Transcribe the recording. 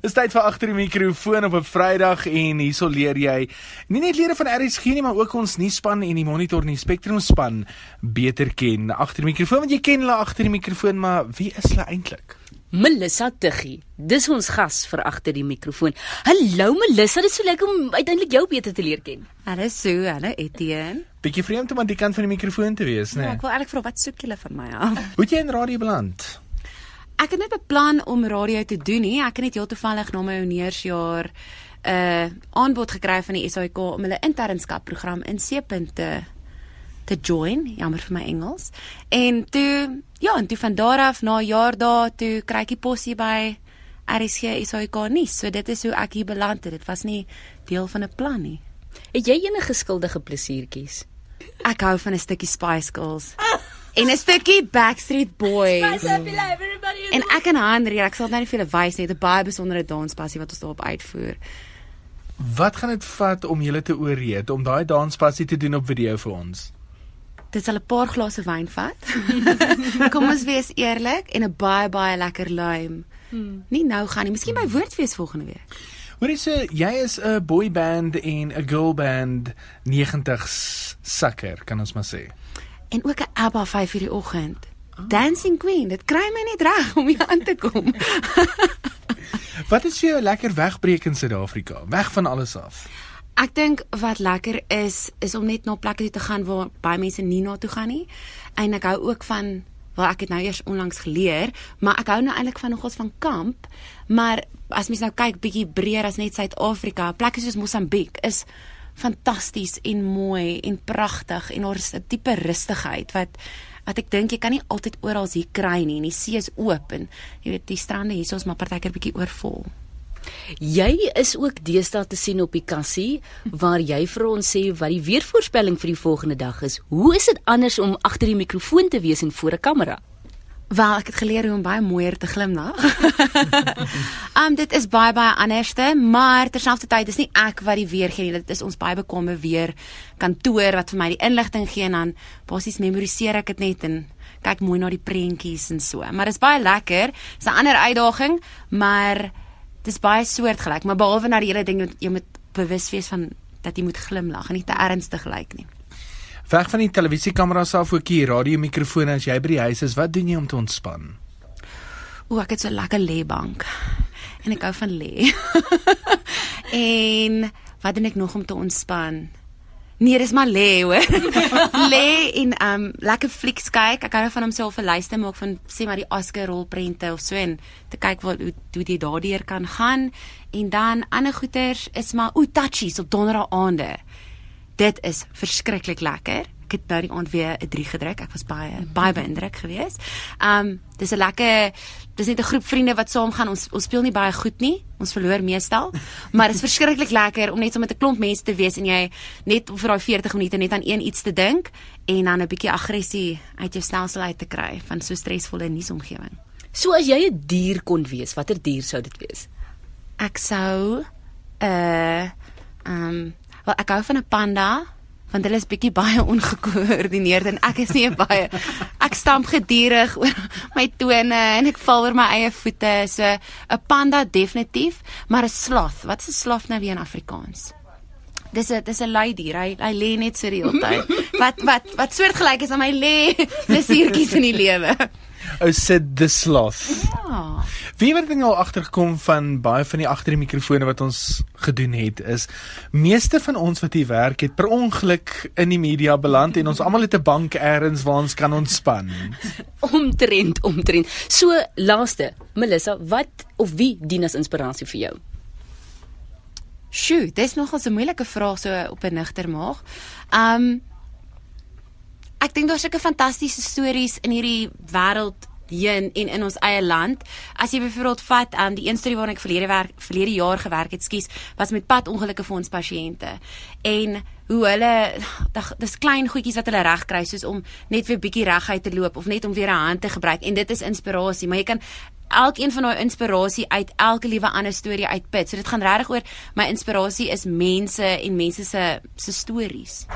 Dis tyd vir agter die mikrofoon op 'n Vrydag en hierso leer jy nie net lede van RSG nie, maar ook ons nuusspan en die Monitor en die Spectrum span beter ken. Agter die mikrofoon, want jy ken hulle agter die mikrofoon, maar wie is hulle eintlik? Melissa Tuggie. Dis ons gas vir agter die mikrofoon. Hallo Melissa, dit is so lekker om uiteindelik jou beter te leer ken. Hallo Sue, hallo Etienne. Bietjie vreemd om aan die kant van die mikrofoon te wees, né? Ja, ek wil eintlik vra wat soek julle van my af? Hoe het jy in radio beland? Ek het net beplan om radio te doen nie. Ek het net heel toevallig na my honeursjaar 'n uh, aanbod gekry van die SAIK om hulle internskap program in C-punte te join. Jammer vir my Engels. En toe ja, en toe van daar af na 'n jaar daar toe kry ek die posie by RSG SAIK nie. So dit is hoe ek hier beland het. Dit was nie deel van 'n plan nie. Het jy enige skuldige plesiertjies? Ek hou van 'n stukkie Spice Girls. En 'n stukkie Backstreet Boys. En ek en Henry, ek sal nou nie vir julle wys nie, 'n baie besondere danspassie wat ons daarop uitvoer. Wat gaan dit vat om julle te ooreed om daai danspassie te doen op video vir ons? Dit sal 'n paar glase wyn vat. Kom ons wees eerlik en 'n baie baie lekker luim. Hmm. Nie nou gaan nie, miskien by Woordfees volgende week. Hoorie sê, jy is 'n boy band en 'n girl band 90s sakker, kan ons maar sê. En ook 'n ABBA 5 uur die oggend. Oh. Dancing Queen, dit kry my net reg om hier aan te kom. wat is vir jou lekker wegbreek in Suid-Afrika? Weg van alles af. Ek dink wat lekker is is om net na plekke toe te gaan waar baie mense nie na toe gaan nie. En ek hou ook van wel ek het nou eers onlangs geleer, maar ek hou nou eintlik van nogals van kamp, maar as mens nou kyk bietjie breër as net Suid-Afrika, plekke soos Mosambiek is fantasties en mooi en pragtig en daar's 'n tipe rustigheid wat wat ek dink jy kan nie altyd oral hier kry nie. Die see is oop en jy weet die strande hier is maar partykeer bietjie oorvol. Jy is ook deesdae te sien op die kassie waar jy vir ons sê wat die weervoorspelling vir die volgende dag is. Hoe is dit anders om agter die mikrofoon te wees en voor 'n kamera? Wel, ek het geleer hoe om baie mooier te glimlag. um dit is baie baie anderste, maar terselfdertyd is nie ek wat die weer gee nie, dit is ons baie bekomme weer kantoor wat vir my die inligting gee en dan basies memoriseer ek dit net en kyk mooi na die prentjies en so. Maar dit is baie lekker. Dis 'n ander uitdaging, maar dit is baie soortgelyk, maar behalwe na die hele ding jy moet bewus wees van dat jy moet glimlag en nie te ernstig lyk nie. Weg van die televisiekameras af ook hier radiomikrofone as jy by die huis is, wat doen jy om te ontspan? O, ek het so lekker lêbank. En ek hou van lê. en wat doen ek nog om te ontspan? Nee, dis maar lê hoor. lê en um lekker flieks kyk. Ek hou van om self 'n lyste maak van sê maar die Oscar rolprente of so en te kyk wat hoe hoe dit daardeur kan gaan. En dan ander goeters is maar o touchies op donderdae aande dit is verskriklik lekker. Ek het nou die aand weer 'n 3 gedruk. Ek was baie baie beïndruk geweest. Um dis 'n lekker dis net 'n groep vriende wat saam gaan. Ons ons speel nie baie goed nie. Ons verloor meestal, maar dit is verskriklik lekker om net so met 'n klomp mense te wees en jy net vir daai 40 minute net aan een iets te dink en dan 'n bietjie aggressie uit jou stelsel uit te kry van so stresvolle nuusomgewing. So as jy 'n dier kon wees, watter dier sou dit wees? Ek sou 'n uh, um Wel ek hou van 'n panda want hulle is bietjie baie ongekoördineerd en ek is nie baie ek stamp gedurig oor my tone en ek val oor my eie voete so 'n panda definitief maar 'n sloth wat is 'n sloth nou weer in Afrikaans Dis 'n dis 'n lui dier. Hy hy lê net so die hele tyd. Wat wat wat soortgelyk is aan my lê plesiertjies in die lewe. Ou sit the sloth. Ja. Wie het nou agtergekom van baie van die agter die mikrofone wat ons gedoen het is meeste van ons wat hier werk het per ongeluk in die media beland en ons almal het 'n bank eers waar ons kan ontspan. omtrent omtrent. So laaste, Melissa, wat of wie dien as inspirasie vir jou? Sjoe, dis nogal 'n moeilike vraag so op 'n nigter maag. Um ek dink daar's sulke fantastiese stories in hierdie wêreld hier in en in ons eie land. As jy byvoorbeeld vat aan um, die een storie waarna ek verlede werk verlede jaar gewerk het, skus, was met padongelukke vir ons pasiënte. En hoe hulle dis klein goedjies wat hulle reg kry soos om net weer bietjie reguit te loop of net om weer 'n hand te gebruik en dit is inspirasie, maar jy kan elkeen van daai inspirasie uit elke liewe ander storie uitput. So dit gaan regtig oor my inspirasie is mense en mense se se stories.